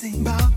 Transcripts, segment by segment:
sing about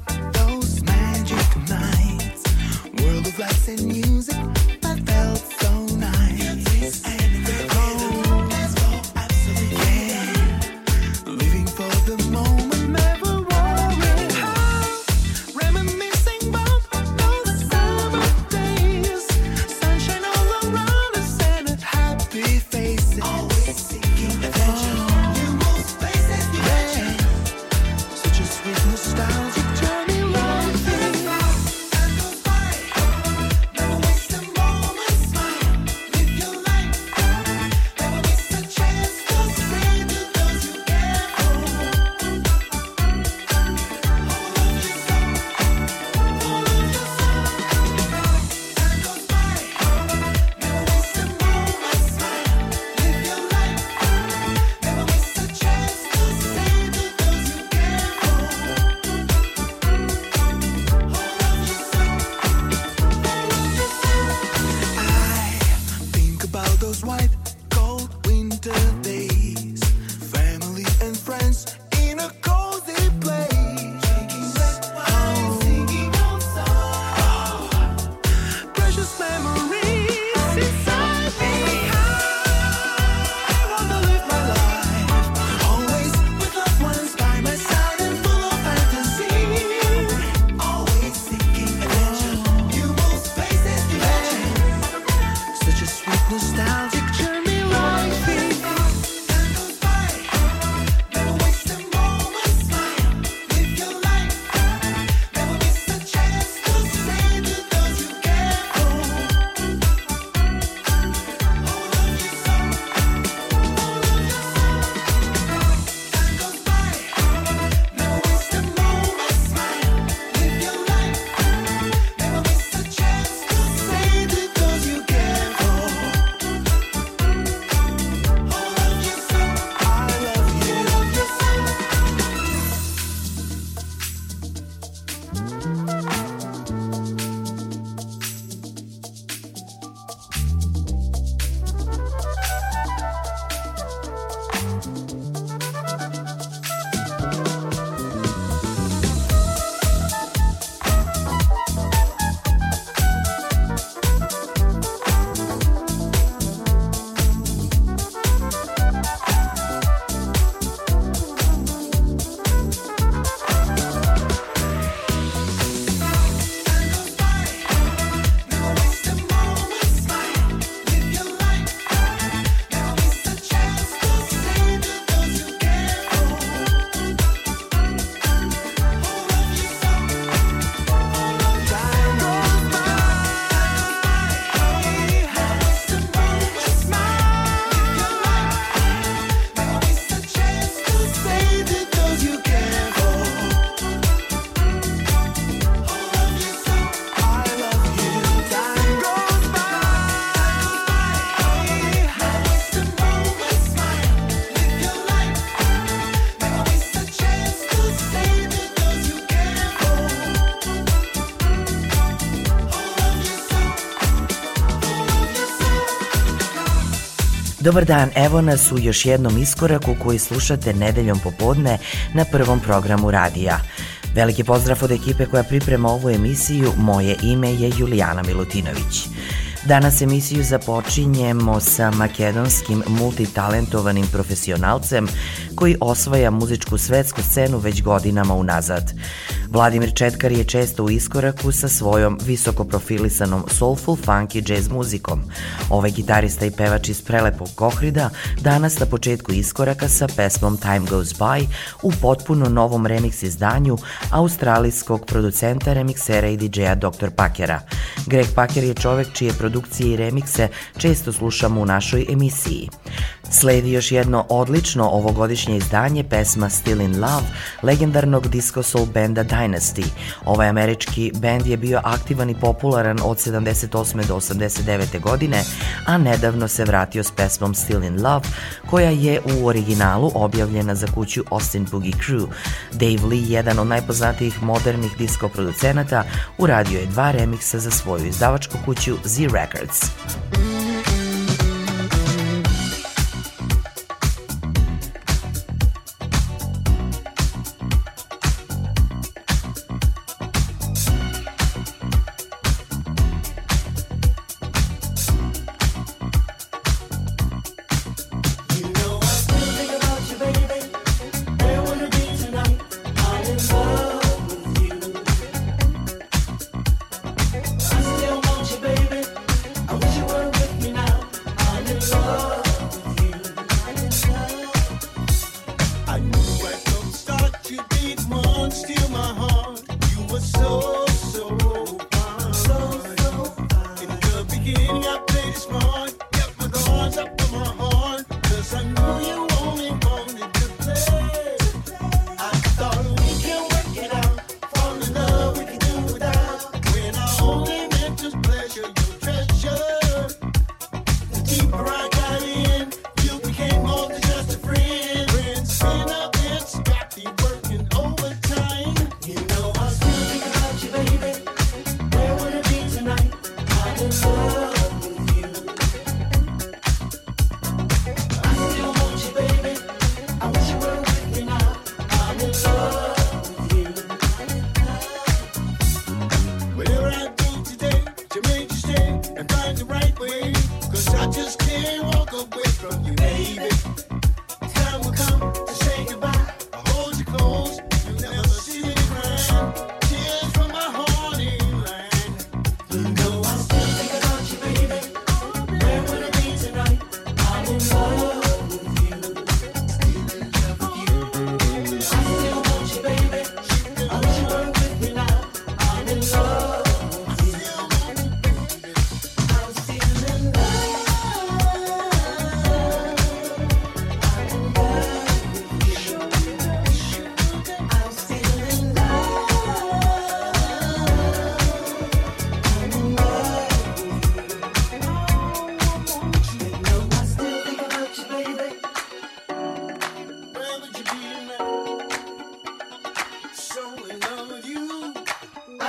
Dobar dan, evo nas u još jednom iskoraku koji slušate nedeljom popodne na prvom programu radija. Veliki pozdrav od ekipe koja priprema ovu emisiju, moje ime je Julijana Milutinović. Danas emisiju započinjemo sa makedonskim multitalentovanim profesionalcem koji osvaja muzičku svetsku scenu već godinama unazad. Vladimir Četkar je često u iskoraku sa svojom visoko profilisanom soulful funky jazz muzikom. Ovaj gitarista i pevač iz prelepog Kohrida danas na početku iskoraka sa pesmom Time Goes By u potpuno novom remix izdanju australijskog producenta, remiksera i DJ-a Dr. Pakera. Greg Paker je čovek čije produkcije i remikse često slušamo u našoj emisiji. Sledi još jedno odlično ovogodišnje izdanje pesma Still in Love legendarnog disco soul benda Dynasty. Ovaj američki bend je bio aktivan i popularan od 78. do 89. godine, a nedavno se vratio s pesmom Still in Love, koja je u originalu objavljena za kuću Austin Boogie Crew. Dave Lee, jedan od najpoznatijih modernih disco producenata, uradio je dva remiksa za svoju izdavačku kuću Z Records.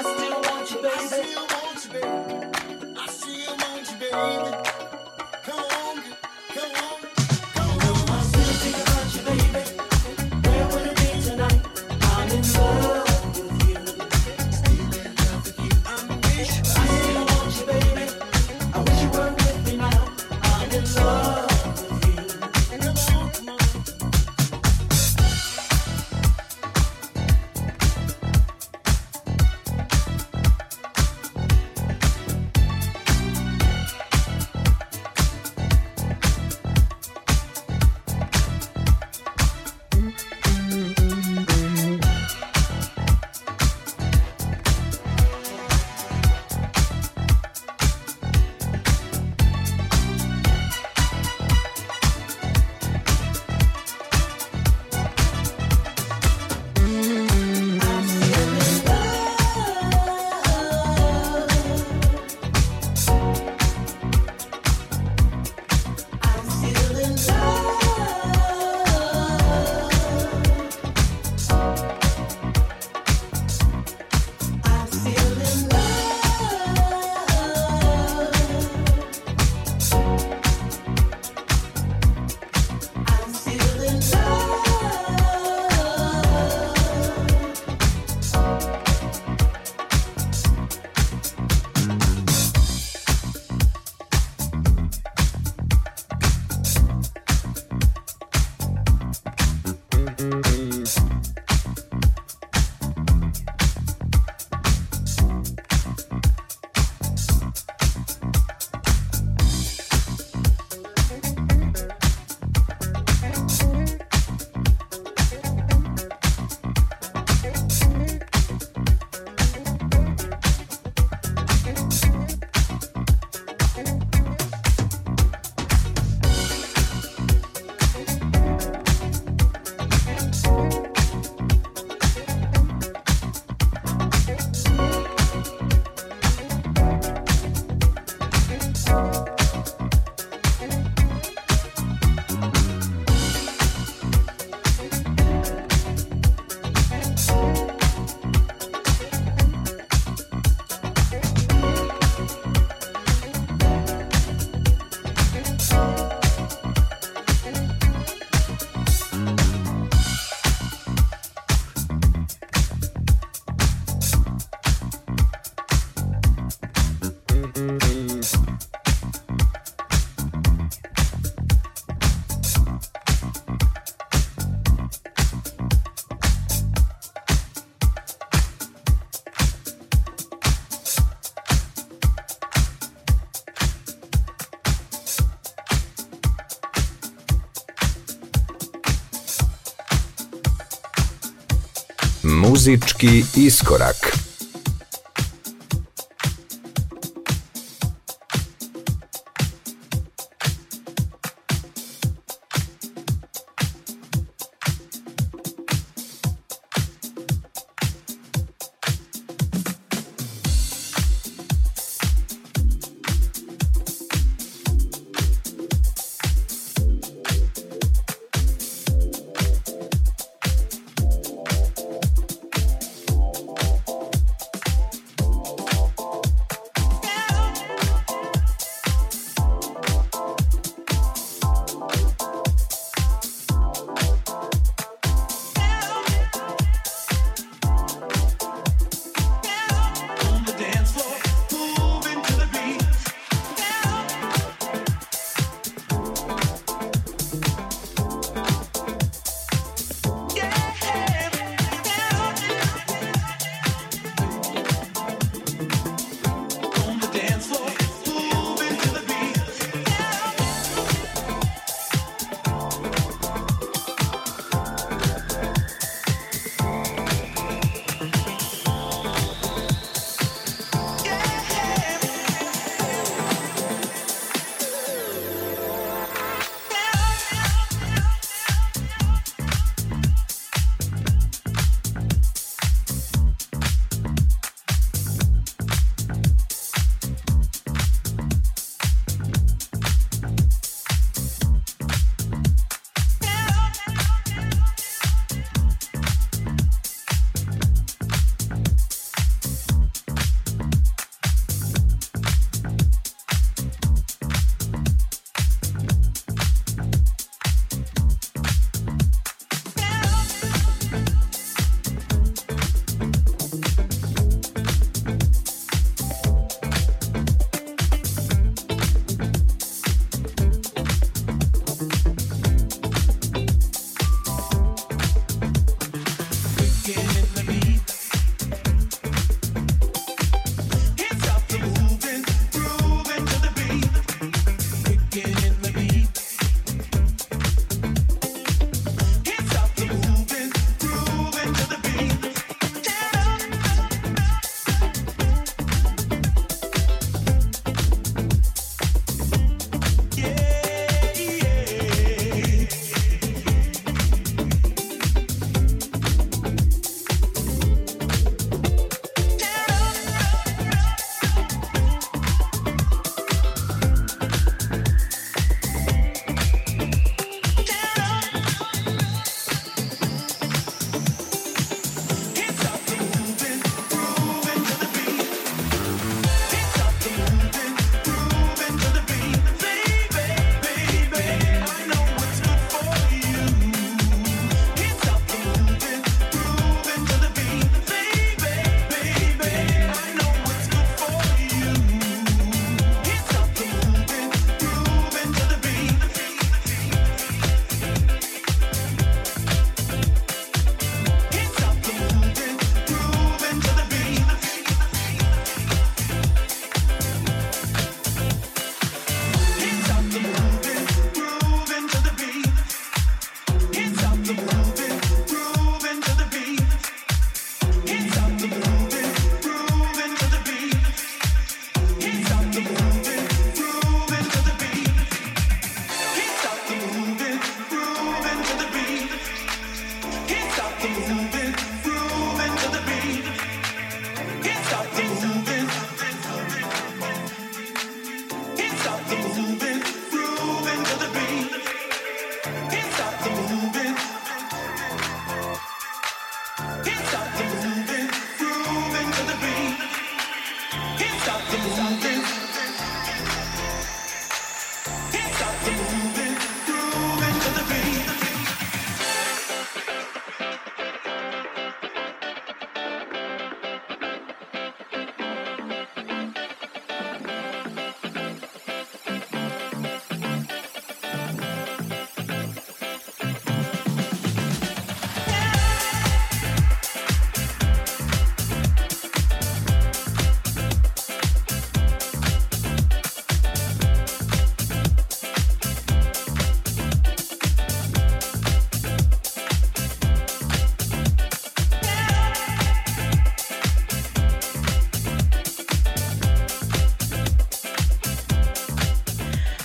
I still want you, baby. I still want you, baby. I still want you, baby. Muzički iskorak.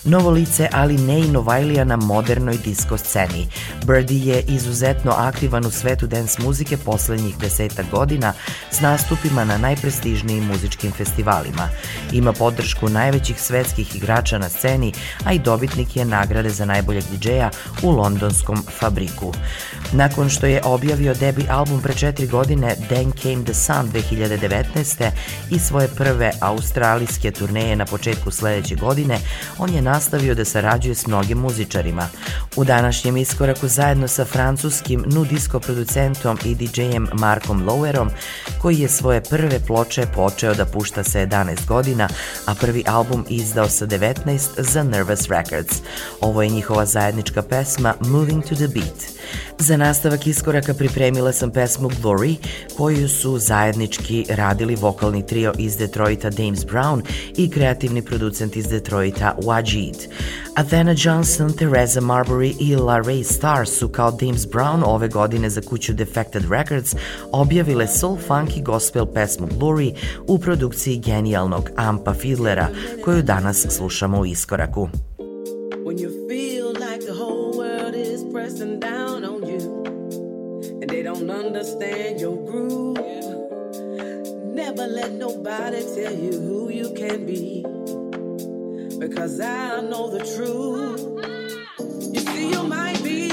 Novo lice, ali ne i Novajlija na modernoj disko sceni. Birdie je izuzetno aktivan u svetu dance muzike poslednjih deseta godina s nastupima na najprestižnijim muzičkim festivalima. Ima podršku najvećih svetskih igrača na sceni, a i dobitnik je nagrade za najboljeg DJ-a u londonskom fabriku. Nakon što je objavio debi album pre četiri godine Then Came the Sun 2019. i svoje prve australijske turneje na početku sledeće godine, on je nastavio da sarađuje s mnogim muzičarima. U današnjem iskoraku zajedno sa francuskim nu disco producentom i DJ-em Markom Lowerom, koji je svoje prve ploče počeo da pušta sa 11 godina, a prvi album izdao sa 19 za Nervous Records. Ovo je njihova zajednička pesma Moving to the Beat. Za nastavak iskoraka pripremila sam pesmu Glory, koju su zajednički radili vokalni trio iz Detroita James Brown i kreativni producent iz Detroita Wajid. Athena Johnson, Teresa Marbury i LaRae Starr su kao James Brown ove godine za kuću Defected Records objavile soul funky gospel pesmu Glory u produkciji genijalnog Ampa Fiedlera, koju danas slušamo u iskoraku. Understand your groove, never let nobody tell you who you can be because I know the truth. You see, you might be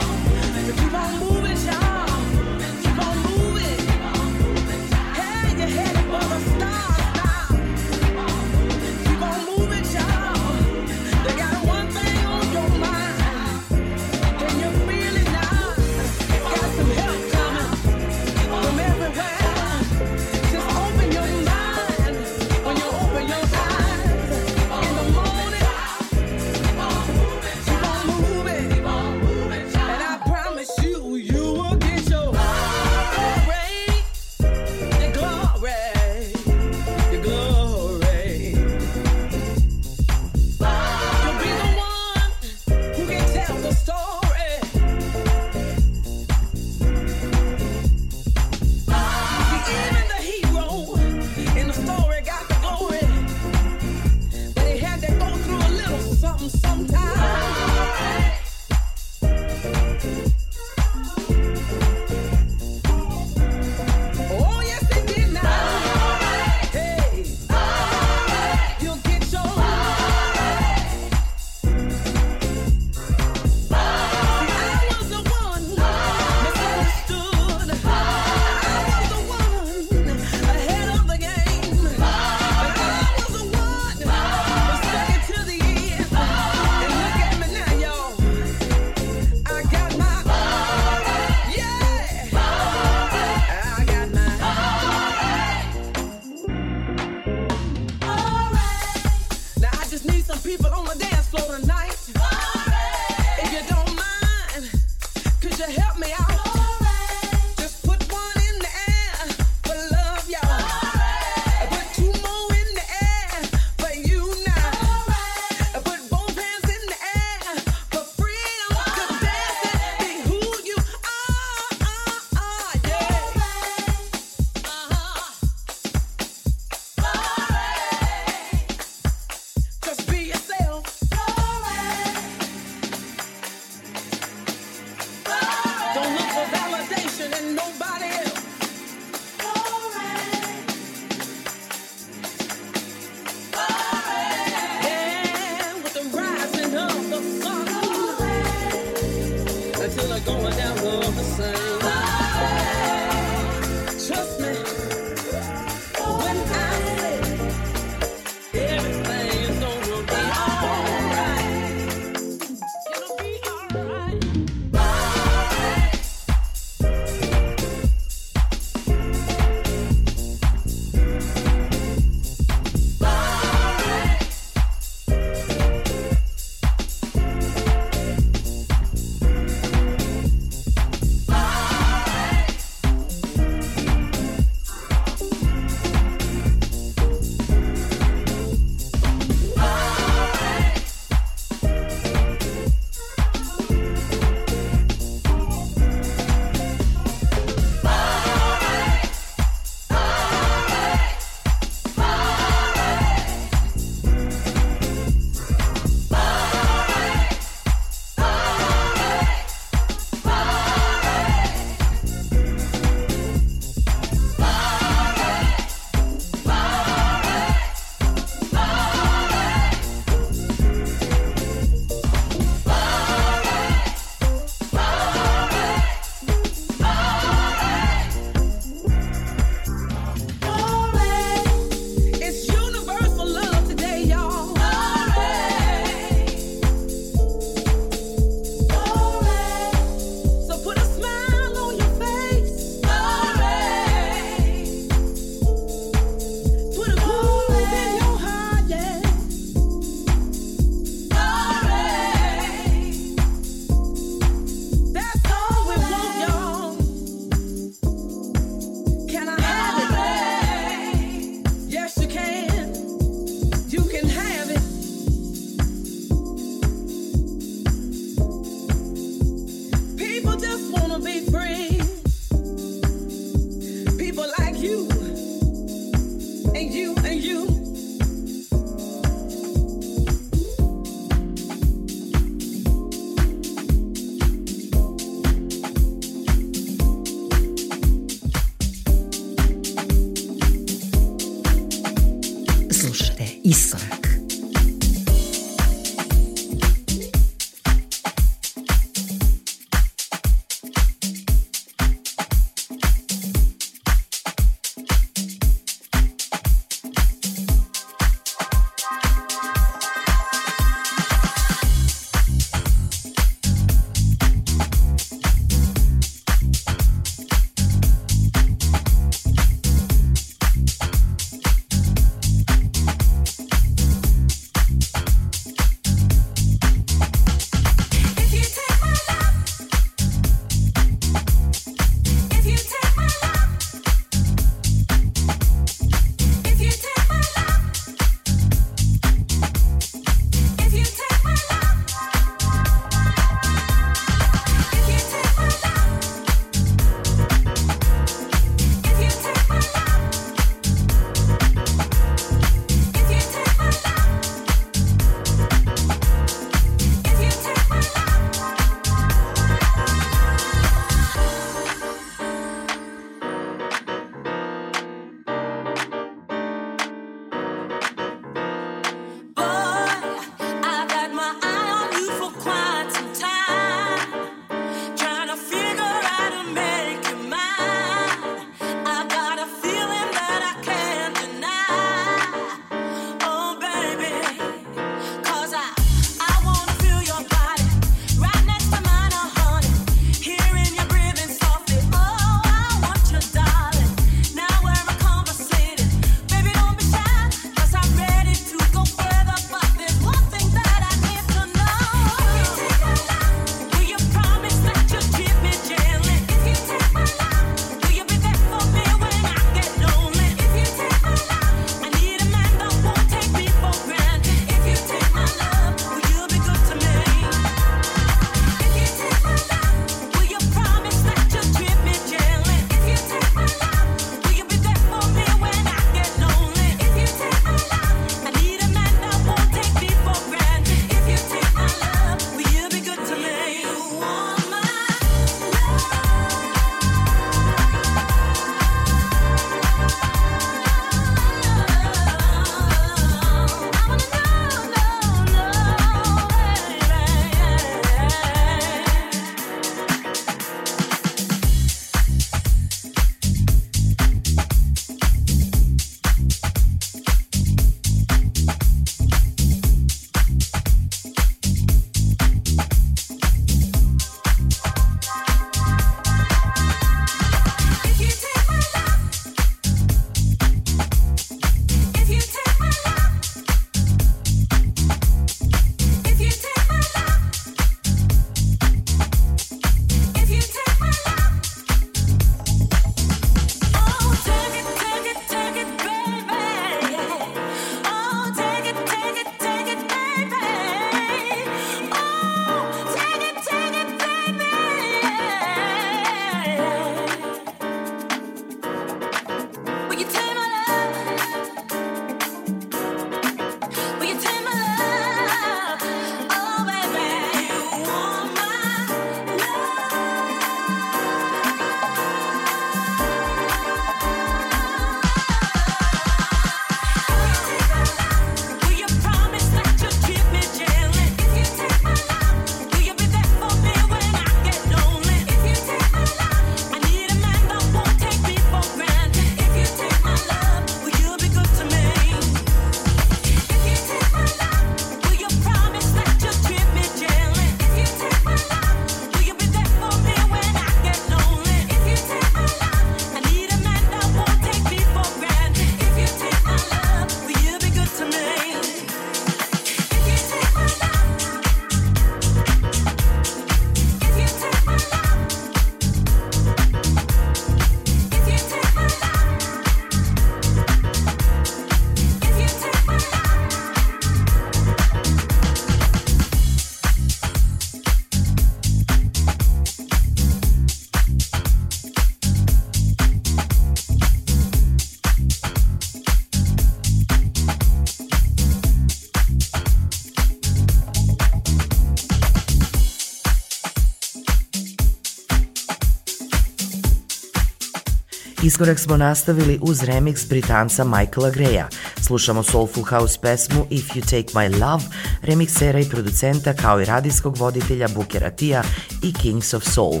Iskorak smo nastavili uz remix Britanca Michaela Greya. Slušamo Soulful House pesmu If You Take My Love, remixera i producenta kao i radijskog voditelja Bookera Tia i Kings of Soul.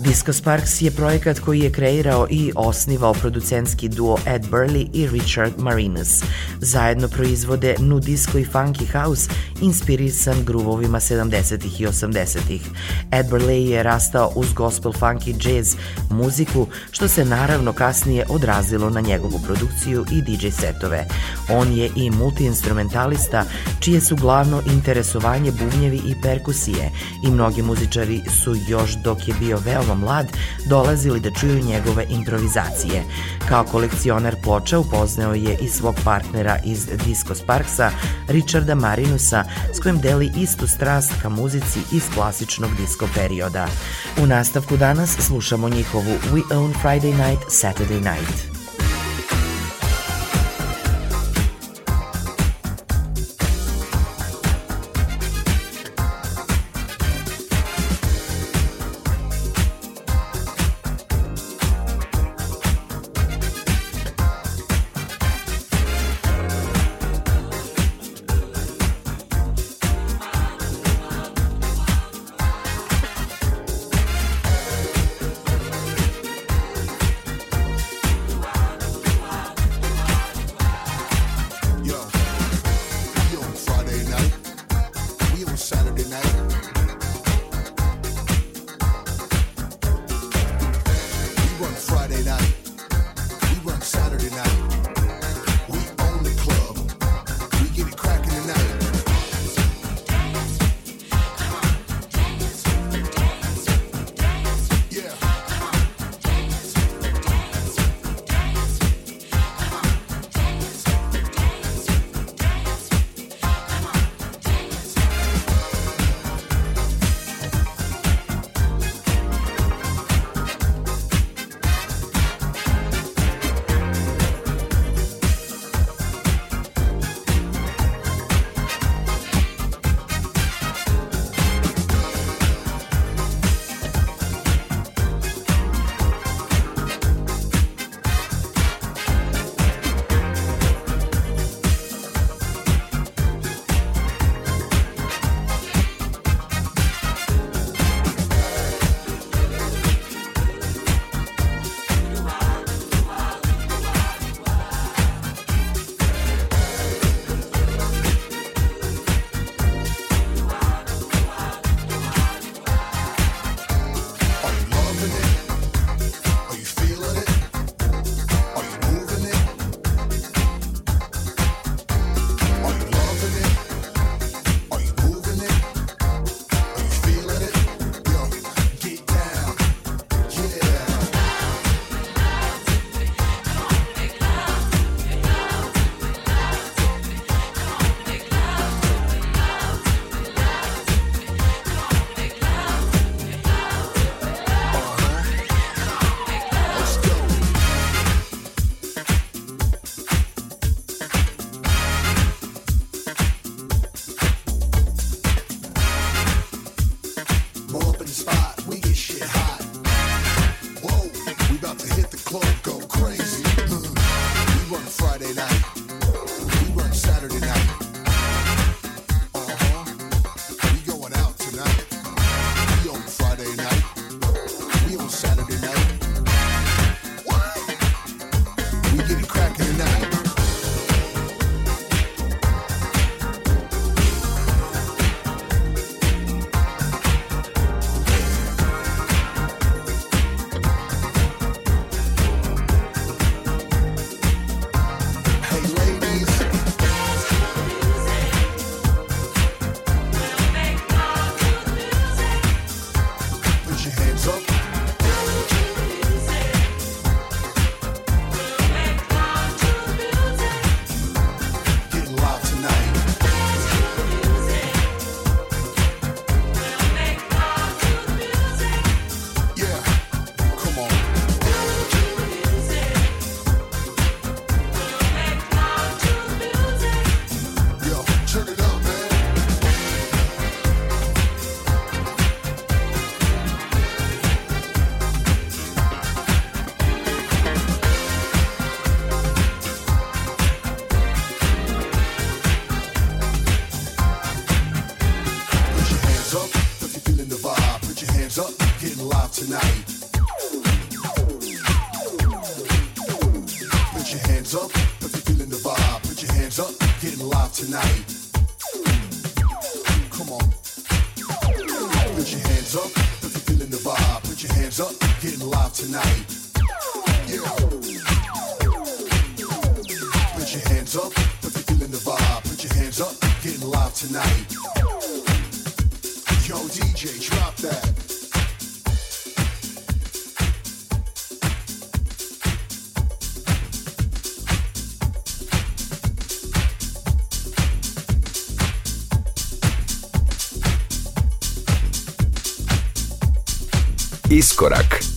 Disco Sparks je projekat koji je kreirao i osnivao producentski duo Ed Burley i Richard Marinus. Zajedno proizvode nu disco i funky house inspirisan gruvovima 70. i 80. Ed Burley je rastao uz gospel funky jazz muziku, što se naravno kasnije odrazilo na njegovu produkciju i DJ setove. On je i multiinstrumentalista, čije su glavno interesovanje bubnjevi i perkusije i mnogi muzičari su još dok je bio veoma mlad dolazili da čuju njegove improvizacije. Kao kolekcionar ploča upoznao je i svog partnera iz Disco Sparksa, Richarda Marinusa, s kojim deli istu strast ka muzici iz klasičnog disco perioda. U nastavku danas slušamo njihovu We Own Friday Night, Saturday Night. Hands up, getting live tonight. Yo, DJ, drop that. Iskorak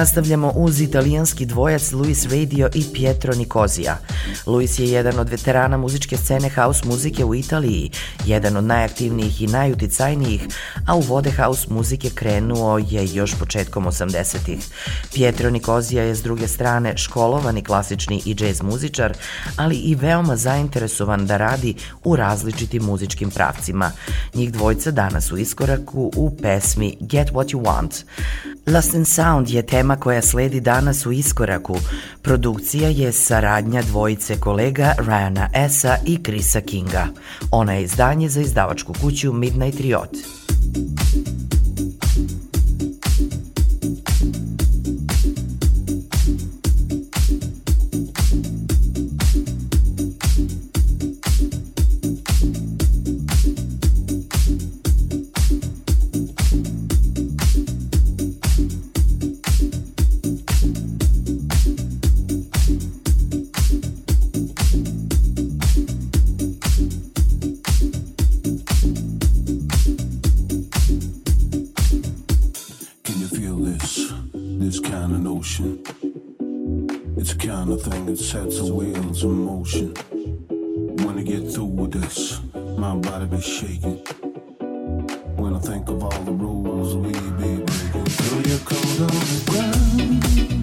Nastavljamo uz italijanski dvojac Luis Radio i Pietro Nikozija. Luis je jedan od veterana muzičke scene house muzike u Italiji, jedan od najaktivnijih i najuticajnijih, a u vode house muzike krenuo je još početkom 80-ih. Pietro Nikozija je s druge strane školovani klasični i jazz muzičar, ali i veoma zainteresovan da radi u različitim muzičkim pravcima. Njih dvojca danas u iskoraku u pesmi Get What You Want. Lost in Sound je tema koja sledi danas u iskoraku. Produkcija je saradnja dvojice kolega Ryana Essa i Chrisa Kinga. Ona je izdanje za izdavačku kuću Midnight Riot. ocean. It's the kind of thing that sets the wheels in motion. When I get through with this, my body be shaking. When I think of all the rules we be breaking, till you come on the ground.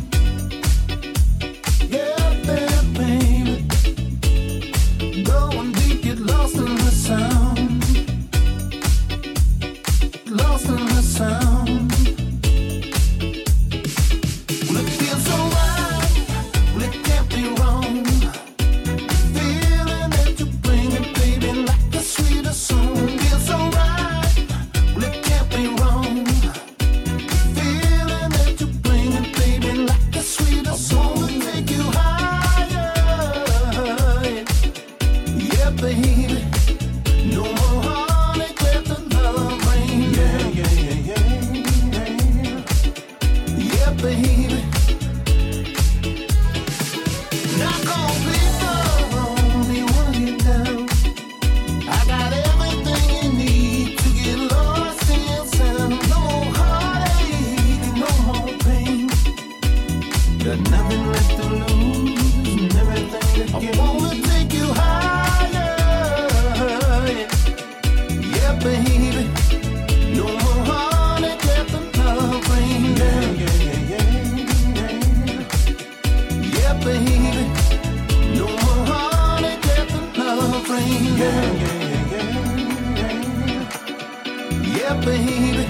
yeah, baby.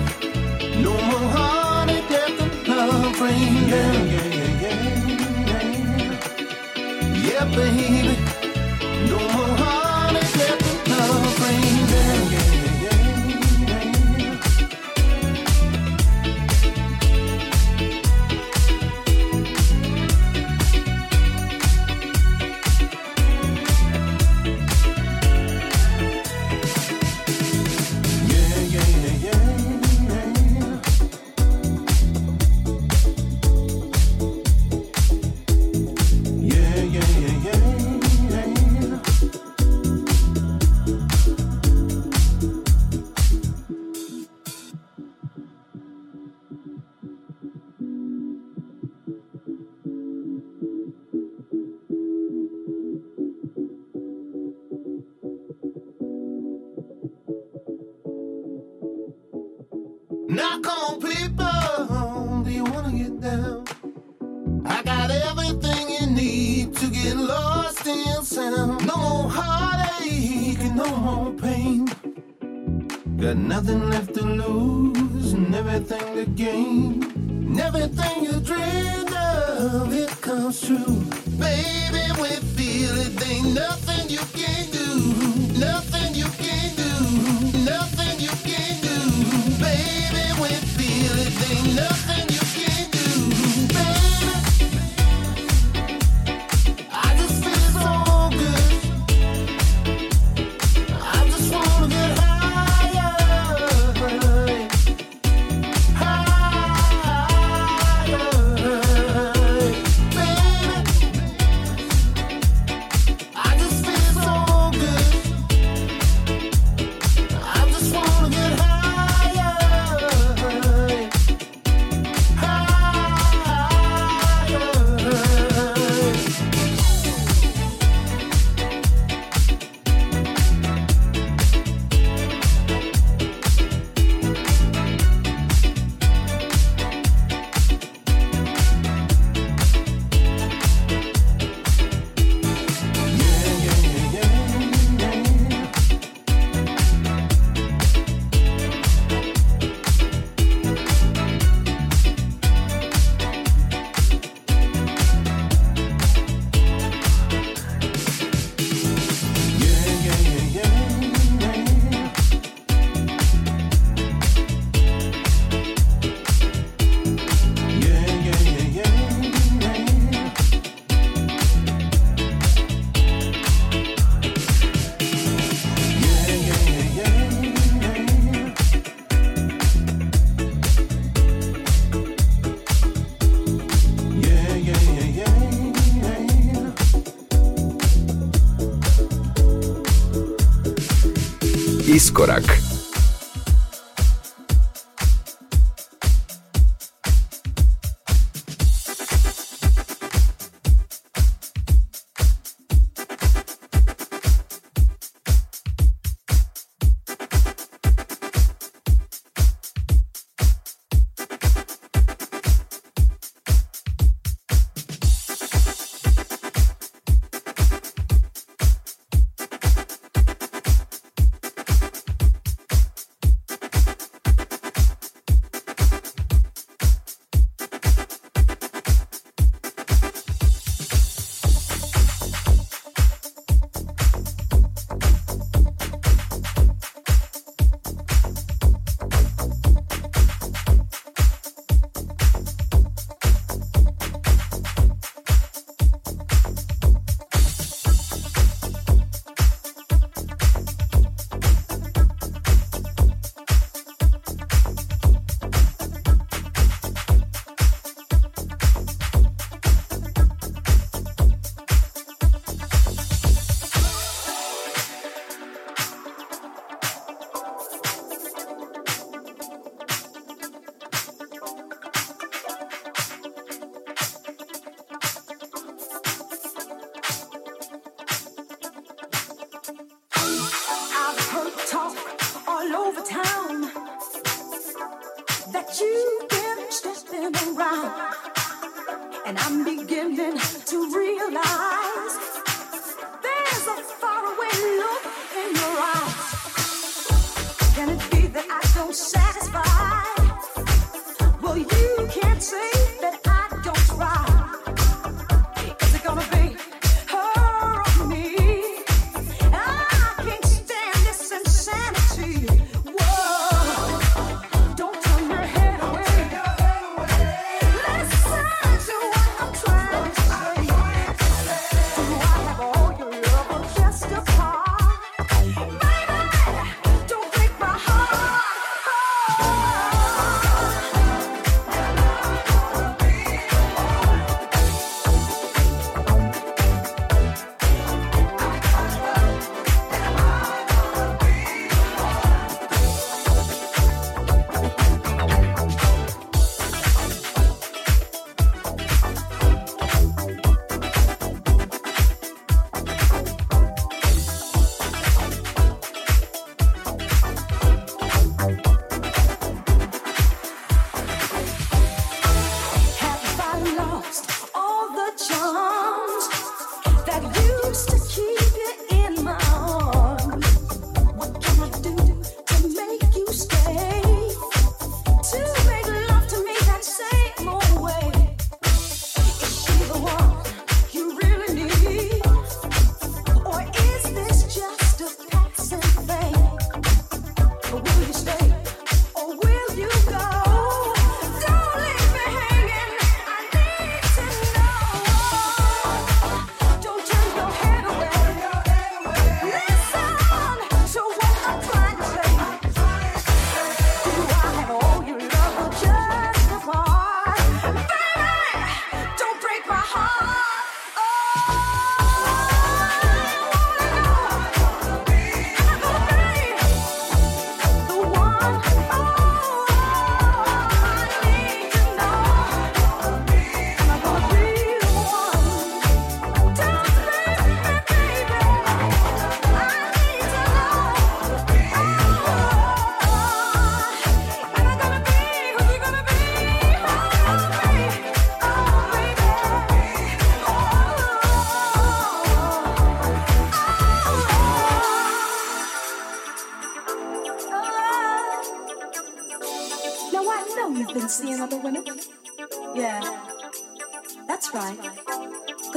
No more heartache death and love ring. Yeah, yeah, yeah, yeah, yeah, yeah, baby. Korak.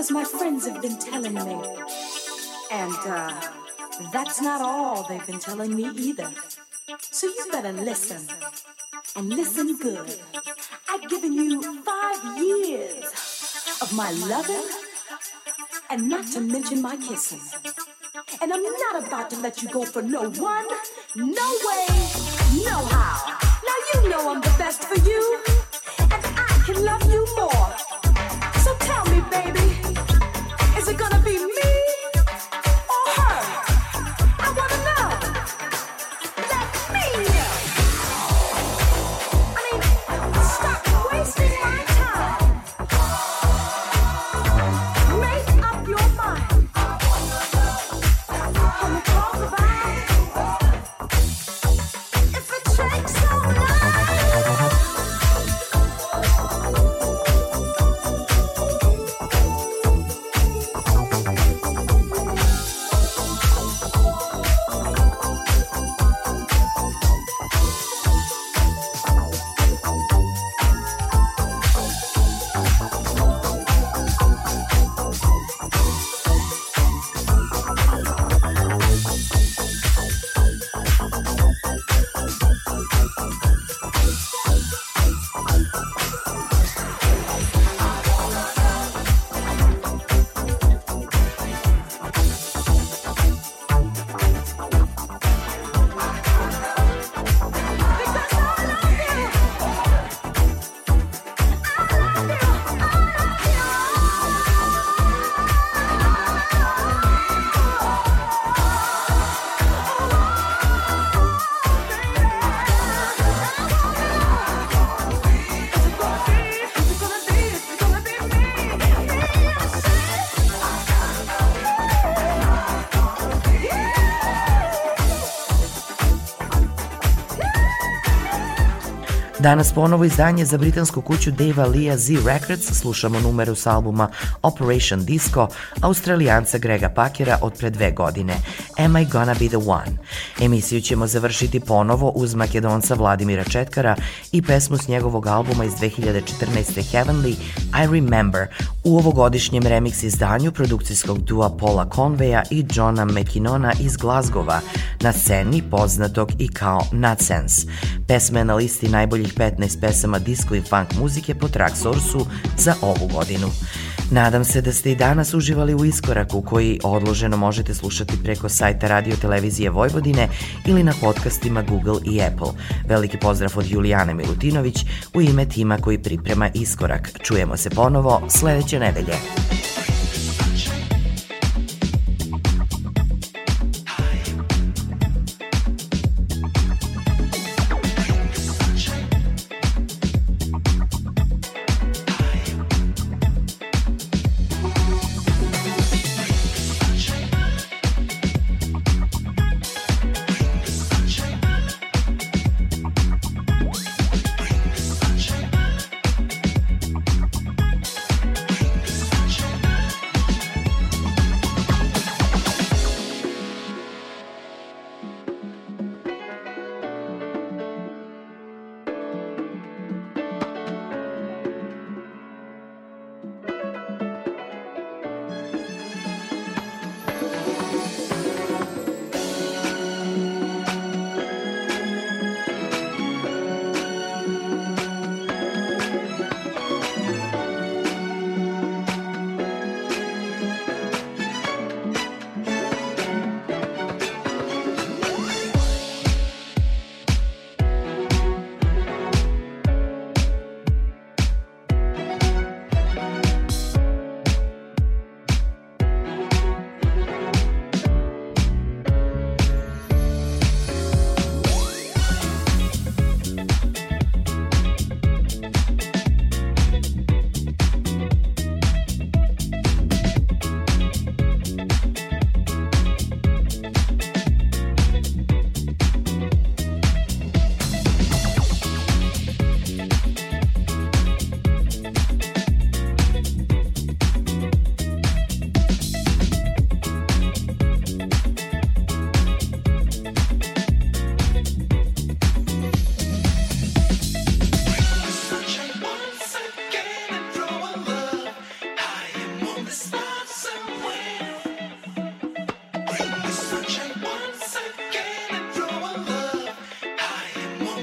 Iskorak. Uh, they've been telling me either. So you better listen. And listen good. I've given you five years of my loving and not to mention my kissing. And I'm not about to let you go for no one, no way, no how. Now you know I'm the best for you, and I can love you more. Danas ponovo izdanje za britansku kuću Dave Lia Z Records. Slušamo numeru s albuma Operation Disco australijanca Grega Pakera od pre dve godine Am I Gonna Be The One? Emisiju ćemo završiti ponovo uz makedonca Vladimira Četkara i pesmu s njegovog albuma iz 2014. Heavenly I Remember u ovogodišnjem remix izdanju produkcijskog dua Paula Conveya i Johna McKinnona iz Glazgova na sceni poznatog i kao Nutsense. Pesma je na listi najboljih 15 pesama disco i funk muzike po Traxsourceu za ovu godinu. Nadam se da ste i danas uživali u iskoraku koji odloženo možete slušati preko sajta Radio Televizije Vojvodine ili na podcastima Google i Apple. Veliki pozdrav od Julijane Milutinović u ime tima koji priprema iskorak. Čujemo se ponovo sledeće nedelje.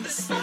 understand.